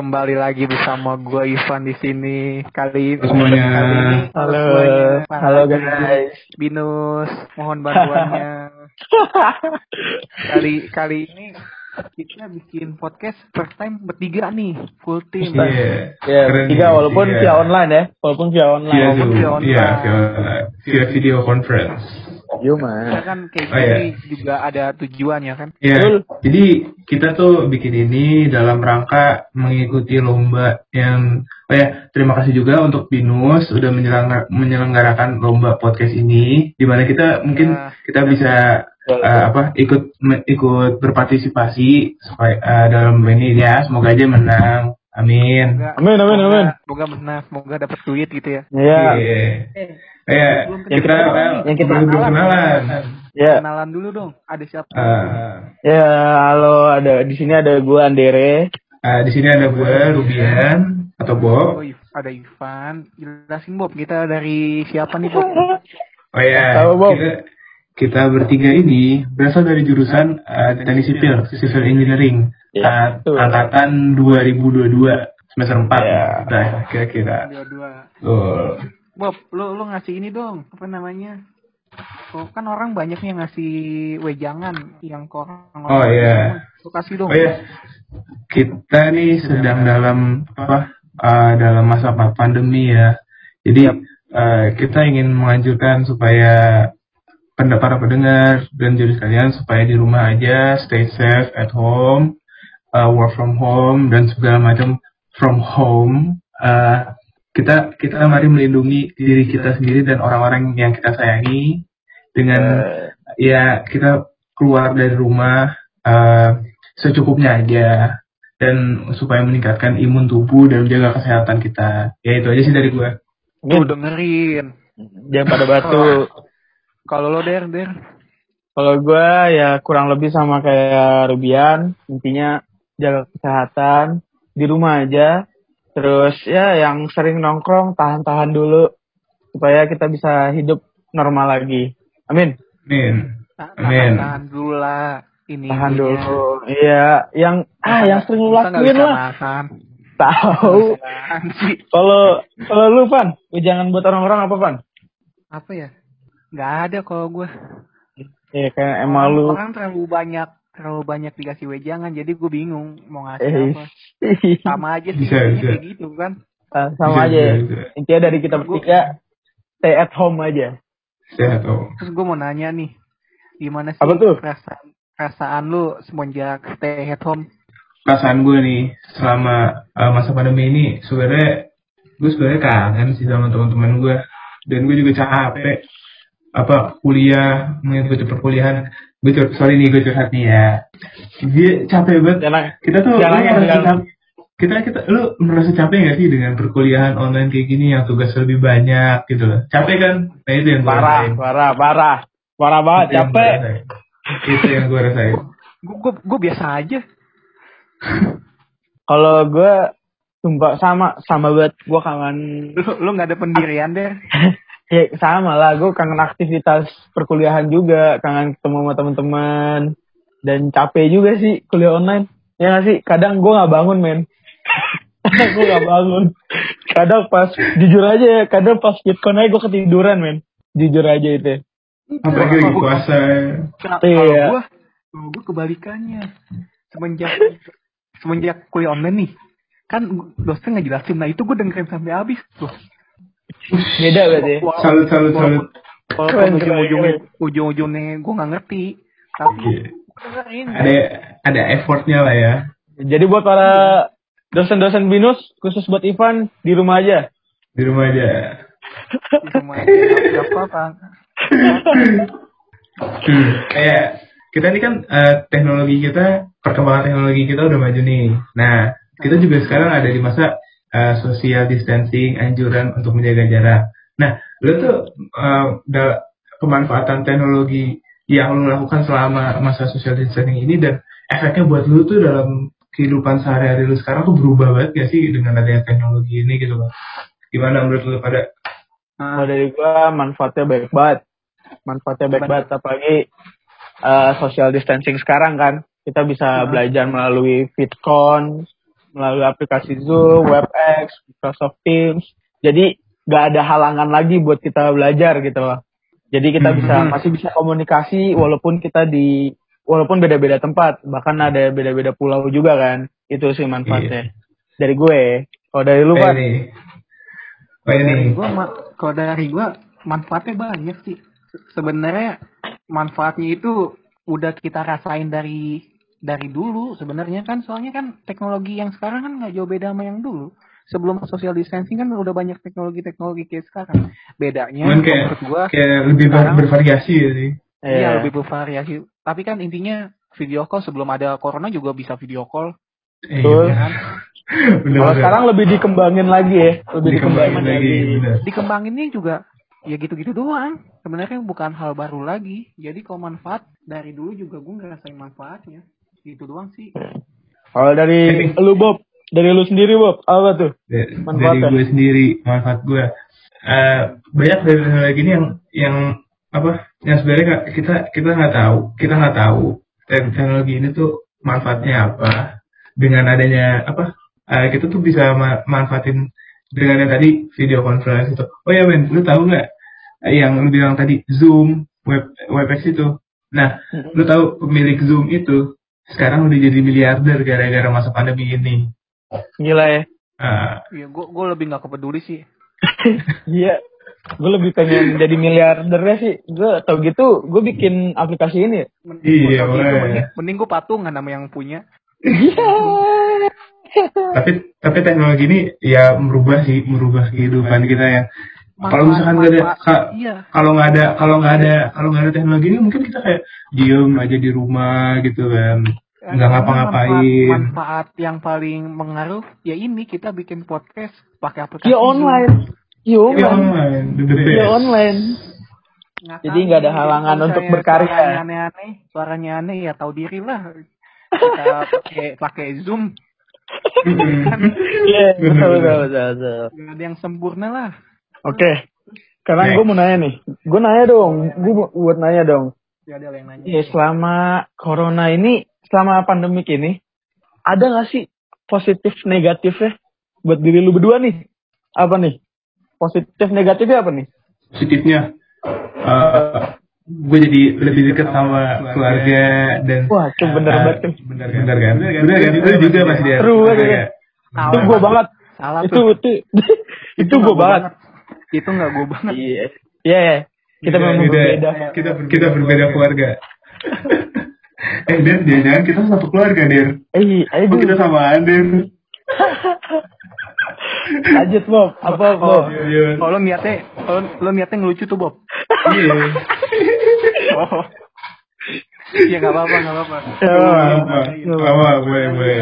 Kembali lagi bersama gua Ivan di sini. Kali Halo semuanya. kali ini Halo, semuanya. halo Para guys. Binus, mohon bantuannya. kali kali ini kita bikin podcast first time bertiga nih, full team. Iya. Ya, Keren tiga nih, walaupun tiga. via online ya, walaupun via online. Via Walaupun Zoom. via online. Iya, via, via video conference. Yo Kita man. kan kayak Oh, iya. gini juga ada tujuannya kan. Iya. Betul. Jadi kita tuh bikin ini dalam rangka mengikuti lomba yang oh ya, terima kasih juga untuk Binus udah menyelenggar- menyelenggarakan lomba podcast ini di mana kita mungkin Ya. kita bisa eh, apa ikut me- ikut berpartisipasi supaya eh, dalam ini ya semoga aja menang. Amin. Semoga- Amin, amin, semoga- amin. Semoga menang, semoga dapat duit gitu ya. Ya, Iya. Eh, Kayak Belum kita kita- yang kita belum kenalan. kenalan. ya, kenalan dulu dong. Ada siapa? Eh, ya. Halo, ada di sini ada gue Andere. eh, di sini ada gue Rubian atau Bob. Oh, ada Ivan. Jelasin Bob, kita dari siapa nih Bob? Oh ya, Tahu, Bob. kita, kita bertiga ini berasal dari jurusan eh, teknik sipil, civil engineering, Ya, eh, betul. angkatan 2022 semester 4 Ya. Nah, kira-kira. Tuh. Bob, lu lu ngasih ini dong, apa namanya? Oh, kan orang banyak yang ngasih wejangan yang ke orang Oh, iya. Lu kasih dong. Oh ya, kita nih sedang dalam apa? eh, dalam masa pa- pandemi ya. Jadi eh, kita ingin menganjurkan supaya pen- para pendengar dan jadi sekalian supaya di rumah aja, stay safe at home, uh, work from home dan segala macam from home. Uh, kita kita mari melindungi diri kita sendiri dan orang-orang yang kita sayangi dengan Eh, ya kita keluar dari rumah uh, secukupnya aja dan supaya meningkatkan imun tubuh dan menjaga kesehatan kita. Ya itu aja sih dari gue. Tuh dengerin. jangan pada batu. Kalau lo der der, Kalau gue ya kurang lebih sama kayak Rubian, intinya jaga kesehatan di rumah aja. Terus ya yang sering nongkrong tahan-tahan dulu supaya kita bisa hidup normal lagi. Amin. Amin. tahan, Amin. tahan dulu lah. Ini Tahan dulu. Iya, yang ah yang sering lu lakuin lah. makan. Tahu. Kalau kalau lu Van, jangan buat orang-orang apa Van? Apa ya? Nggak ada kalau gue. Iya kayak emang lu. Orang terlalu banyak terlalu banyak dikasih wejangan jadi gue bingung mau ngasih Eh, apa sama aja sih Bisa, bisa. kayak gitu kan ah, sama Bisa, aja. bisa, bisa. Intinya dari kita bertiga stay at home aja. Sehat oh. terus gue mau nanya nih gimana sih Apa tuh? perasaan perasaan lu semenjak stay at home perasaan gue nih selama uh, masa pandemi ini sebenarnya gue sebenarnya kangen sih sama teman-teman gue dan gue juga capek apa kuliah mengikuti perkuliahan. Gue cur- sorry nih gue curhat nih ya. Dia capek banget. Jangan kita tuh merasa jangan. cap- kita kita lu merasa capek gak sih dengan perkuliahan online kayak gini yang tugas lebih banyak gitu? Loh capek kan? Nah itu yang gue parah, rasain. parah, parah. Parah banget, Itu capek. itu yang gue rasain. Gue gue gue biasa aja. Kalau gue sumpah sama sama banget. Gue kangen lu lu nggak ada pendirian deh ya sama lah. Gue kangen aktivitas perkuliahan juga. Kangen ketemu sama teman-teman. Dan capek juga sih kuliah online. Ya gak sih? Kadang gue nggak bangun men. Kadang gue nggak bangun. Kadang pas jujur aja ya kadang pas VidCon aja gue ketiduran men. Jujur aja itu apalagi lagi puasa. Iya. kalau gue kalau gue kebalikannya. Semenjak semenjak kuliah online nih kan dosen ngejelasin nah itu gue dengerin sampai habis tuh beda berarti ya. salut salut salut walaupun ujung-ujungnya ujung-ujungnya gue nggak ngerti tapi ada ada effortnya lah ya. Jadi buat para dosen-dosen binus khusus buat Ivan di rumah aja? Di rumah aja. Nggak apa-apa. Hmm, kayak kita ini kan eh, teknologi kita perkembangan teknologi kita udah maju nih. Nah kita juga sekarang ada di masa eh, social distancing anjuran untuk menjaga jarak nah lu tuh eh, da- pemanfaatan teknologi yang lu lakukan selama masa social distancing ini dan efeknya buat lu tuh dalam kehidupan sehari-hari lu sekarang tuh berubah banget gak sih dengan adanya teknologi ini gitu bang gimana menurut lu pada Kalau dari gua manfaatnya baik banget. Manfaatnya baik banget apalagi uh, social distancing sekarang kan. Kita bisa belajar melalui VidCon, melalui aplikasi Zoom, WebEx, Microsoft Teams. Jadi nggak ada halangan lagi buat kita belajar gitu loh. Jadi kita bisa Hmm. masih bisa komunikasi walaupun kita di walaupun beda-beda tempat, bahkan ada beda-beda pulau juga kan. Itu sih manfaatnya. Dari gue. Kalau dari lu, Pak? Oh dari ma- kalau dari gua manfaatnya banyak sih. Se- Sebenarnya manfaatnya itu udah kita rasain dari dari dulu sebenarnya kan soalnya kan teknologi yang sekarang kan nggak jauh beda sama yang dulu. Sebelum social distancing kan udah banyak teknologi-teknologi kayak sekarang. Bedanya Cuman kayak menurut gua kayak lebih sekarang- bervariasi ya sih. iya Eh, lebih bervariasi. Tapi kan intinya video call sebelum ada corona juga bisa video call. Eh, Betul. iya. Kan? Bener, Kalau bener. sekarang lebih dikembangin lagi ya, lebih Dikembangin dikembangin, lagi, lagi. bener. Dikembanginnya juga ya gitu-gitu doang. Sebenarnya bukan hal baru lagi. Jadi kalau manfaat dari dulu juga gue ngerasain manfaatnya. Itu doang sih. Kalau dari lu Bob, dari lu sendiri Bob, apa tuh? Da- dari gue sendiri manfaat gue Eh, banyak dari teknologi ini yang yang apa yang sebenarnya kita kita nggak tahu kita nggak tahu te- teknologi ini tuh manfaatnya apa dengan adanya apa eh, kita tuh bisa ma- manfaatin dengan yang tadi video conference itu oh ya men lu tahu nggak eh, yang lu bilang tadi zoom web webex itu nah lu tahu pemilik zoom itu sekarang udah jadi miliarder gara-gara masa pandemi ini Gila ya. Ya Ah, gue gue lebih nggak kepeduli sih. Iya. Gue lebih pengen jadi miliardernya sih. Gue tau gitu, gue bikin aplikasi ini. ya. Men- Iya, gitu, mending, mending gue patungan sama yang punya. Iya. tapi tapi teknologi ini ya merubah sih merubah kehidupan kita ya kalau misalkan nggak ada ka- iya. kalau nggak ada kalau nggak ada kalau nggak ada teknologi ini mungkin kita kayak diem aja di rumah gitu kan nggak ngapa-ngapain Manfaat, manfaat yang paling mengaruh ya ini kita bikin podcast pakai aplikasi Zoom. online. Iya Iya online. online the best. Iya online. Nggak Jadi nggak ada halangan untuk berkarya. Suaranya aneh-aneh, suaranya aneh ya tahu diri lah. Kita pakai pakai Zoom, Mm-mm. Iya, Bener, betul, betul, betul, betul. nggak ada yang sempurna lah. Oke. Sekarang Next. gue mau nanya nih. Gue nanya dong. Gue buat nanya dong. Nggak ada yang nanya. Iya, selama corona ini, selama pandemik ini, ada gak sih positif negatifnya buat diri lu berdua nih? Apa nih? Positif negatifnya apa nih? positifnya eh, gue jadi lebih dekat sama keluarga dan Wah, itu bener eh, banget bener kan bener kan bener kan lu juga pasti dia ya. Salah, Itu gue Mas. banget. Salah Itu, itu, itu gue banget. Itu nggak gue banget. Iya. Iya, iya. Kita Beda- memang beda. berbeda. kita kita berbeda keluarga eh Der jangan kita satu keluarga Der Eh, oh kita samaan Der Lanjut, Bob. Apa, Oh, Bob? Iya. kalau niatnya, kalau lo niatnya ngelucu tuh Bob. iya Oh. Ya nggak apa-apa, nggak apa-apa. Ya, apa apa boleh boleh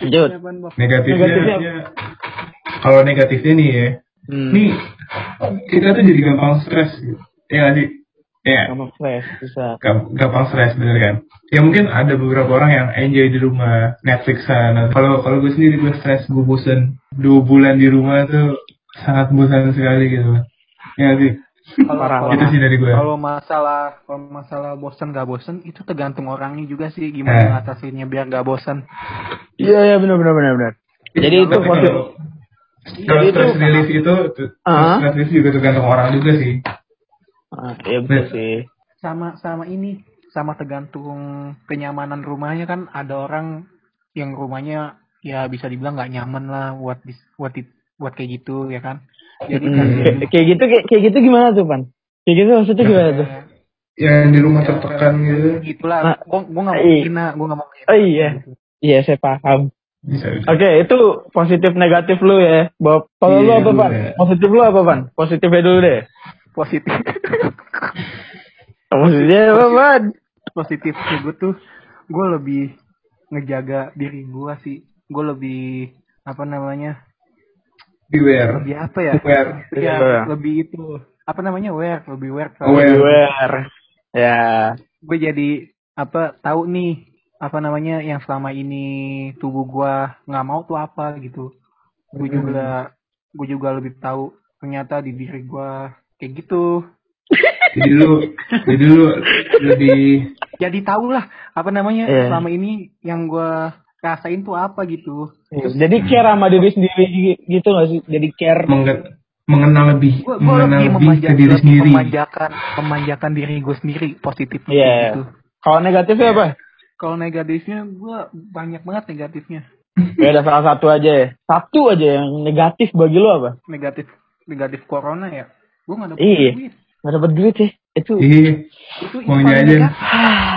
Lanjut. Bob? negatifnya Negatifnya. kalau negatifnya nih ya Hmm. nih kita tuh jadi gampang stres gitu. ya nggak sih ya Gampang stres, bisa. Gamp- gampang stres bener kan ya mungkin ada beberapa orang yang enjoy di rumah Netflixan kalau kalau gue sendiri gue stres gue bosen dua bulan di rumah tuh sangat bosan sekali gitu ya sih Parah, itu sih dari gue Kalau masalah kalau masalah bosan nggak bosan itu tergantung orangnya juga sih Eh. gimana ngatasinnya biar nggak bosan. Iya, iya, benar, benar, benar, benar. Jadi itu. Kalau kalau itu stress relief itu tuh- Ah. stress relief juga tergantung orang juga sih Ah, iya betul sih. Sama sama ini sama tergantung kenyamanan rumahnya kan ada orang yang rumahnya ya bisa dibilang nggak nyaman lah buat buat buat kayak gitu ya kan. Jadi kan Hmm. Kayak, kayak gitu, kayak, kayak gitu gimana tuh, Pan? Kayak gitu maksudnya gimana tuh? yang di rumah tertekan gitu gitulah. Nah, Gua gua nggak mau iya. hina, gua nggak mau. Oh iya. Iya, saya paham. Bisa bisa Oke, itu positif negatif lu ya, Bob. Kalau lu Iya, apa, Pan? gue. Positif lu apa, Pan? Positifnya dulu deh. Positif. Positifnya apa, Pan? positif sih gue tuh gue lebih ngejaga diri gue sih gue lebih apa namanya beware lebih apa ya aware ya Iya. lebih itu apa namanya aware lebih aware Aware. Aware. Ya. gue jadi apa tahu nih apa namanya yang selama ini tubuh gue nggak mau tuh apa gitu gue Hmm. juga gue juga lebih tahu ternyata di diri gue kayak gitu jadi lu jadi lu lebih jadi tahu lah apa namanya Iya. selama ini yang gue rasain tuh apa gitu. Iya, Jadi care sama diri sendiri gitu gak sih? Jadi care. Mengen- mengenal lebih Gue mengenal lebih lebih ke memanjakan, diri sendiri memanjakan, memanjakan diri gue sendiri positifnya Iya. gitu. Kalau negatifnya apa? Kalau negatifnya gue banyak banget negatifnya. Ya ada salah satu aja ya. Satu aja yang negatif bagi lo apa? Negatif negatif corona ya. Gue gak dapet Iya. duit. Gak dapet duit ya. Itu Iya. Itu, itu paling jajan. negatif.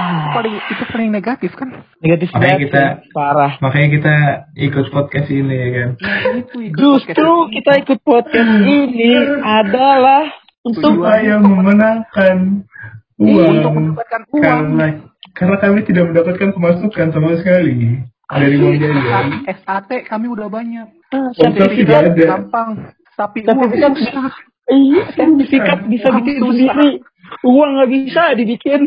Itu paling, itu paling negatif kan. negatif Makanya banget kita- ya. parah. makanya kita ikut podcast ini ya kan Nah, itu ikut Justru podcast kita ikut podcast ini adalah untuk Tujuan- supaya memenangkan ini. uang untuk mendapatkan uang. karena karena kami tidak mendapatkan pemasukan sama sekali dari uang jajan SAT kami udah banyak. Ah, Sertifikat sertifikat. ada. gampang. Tapi uang susah. Iya, sertifikat bisa Uang bikin sendiri. Uang nggak bisa dibikin.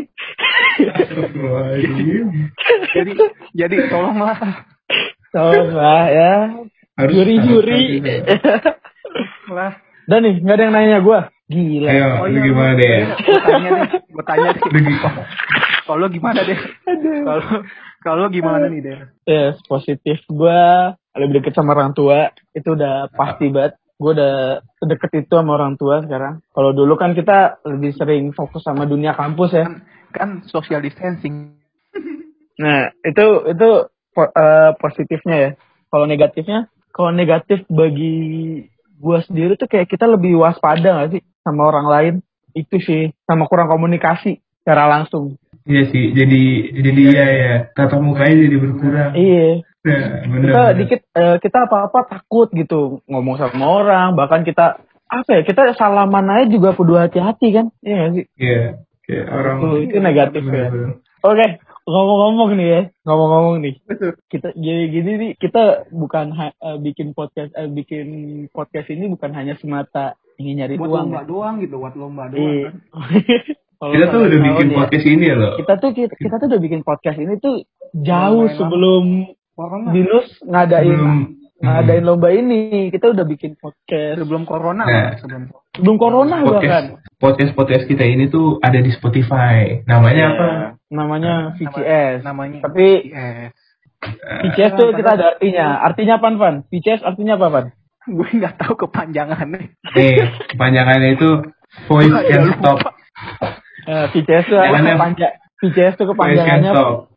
Jadi jadi tolonglah. Tolong lah ya. Harus- Juri-juri. lah. Dan nih, nggak ada yang nanya gue. Gila. ayo lu gimana deh tanya deh, gue tanya deh. Lu gi- Kalau gimana deh? Kalau kalau gimana nih deh? Yes, positif. Gue lebih deket sama orang tua. Itu udah pasti banget. Gue udah deket itu sama orang tua sekarang. Kalau dulu kan kita lebih sering fokus sama dunia kampus ya. Kan, kan social distancing. Nah, itu itu po- eh, positifnya ya. Kalau negatifnya, kalau negatif bagi gua sendiri tuh kayak kita lebih waspada gak sih sama orang lain. Itu sih sama kurang komunikasi secara langsung. iya sih jadi jadi iya ya tatap mukanya jadi berkurang Iya. nah, bener, Kita bener. dikit eh, kita apa-apa takut gitu ngomong sama orang, bahkan kita apa ya kita salaman aja juga kudu hati-hati kan iya gak sih iya kayak orang Tuh, itu negatif ya Bener-bener. oke ngomong-ngomong nih ya ngomong-ngomong nih Betul. kita jadi gini nih kita bukan ha- eh, bikin podcast eh, bikin podcast ini bukan hanya semata ingin nyari Buat uang lomba ya. doang gitu, buat lomba doang Iya. kan. Kita tuh udah bikin ya, podcast ini ya loh kita tuh kita, kita tuh udah bikin podcast ini tuh jauh sebelum Corona. Binus ngadain Belum. ngadain lomba ini kita udah bikin podcast Sebelum corona Nah. sebelum sebelum corona bahkan podcast podcast podcast kita ini tuh ada di Spotify namanya Iya. apa namanya VCS namanya tapi yes. VCS tuh kita ada artinya artinya apa Van VCS artinya apa Van Gue nggak tahu kepanjangannya. nih kepanjangannya itu voice can stop Eh, VCS tuh Jangan, Em. kepanjang VCS tuh kepanjangannya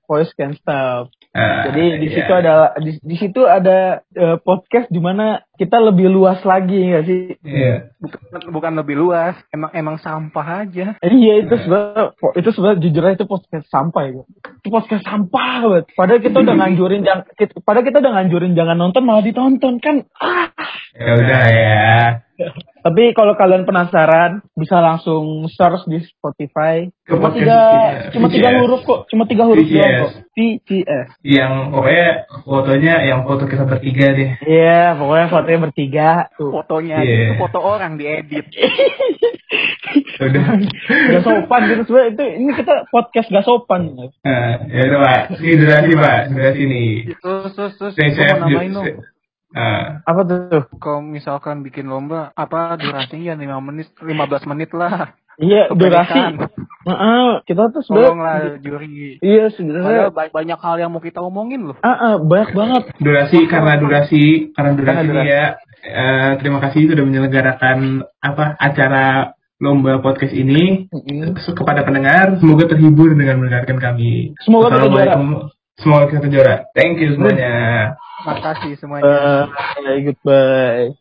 Voice can stop. Ah, Jadi di iya. situ ada di, di situ ada eh, podcast di mana kita lebih luas lagi nggak sih? iya Bukan, bukan lebih luas, emang emang sampah aja. Eh, Iya itu sebenarnya itu sebenarnya jujur aja itu podcast sampah ya. Itu podcast sampah banget. Padahal kita udah nganjurin jangan padahal kita udah nganjurin jangan nonton malah ditonton kan. Ah. Ya udah ya Tapi kalau kalian penasaran bisa langsung search di Spotify. Cuma tiga cuma tiga huruf kok. Cuma tiga huruf doang kok. VCS. yang pokoknya fotonya yang foto kita bertiga deh Iya, pokoknya fotonya bertiga tuh. Fotonya Iya. itu foto orang diedit. udah Gak sopan gitu sebenarnya itu ini kita podcast gak sopan. nah, ya udah pak ini durasi pak durasi nih Terus terus terus mau namain Ah, Apa tuh? Kalau misalkan bikin lomba, apa durasinya 5 menit, 15 menit lah. Iya, durasi. Heeh, kita tuh Tolonglah sebenarnya juri. Iya, sebenarnya banyak hal yang mau kita omongin loh. ah ah, banyak banget. durasi karena durasi karena durasi Karena durasi. ya eh, terima kasih sudah menyelenggarakan apa acara lomba podcast ini Mm-mm. kepada pendengar semoga terhibur dengan mendengarkan kami Semoga Assalamualaikum. Semoga kita juara thank you semuanya Makasih semuanya. Bye, goodbye.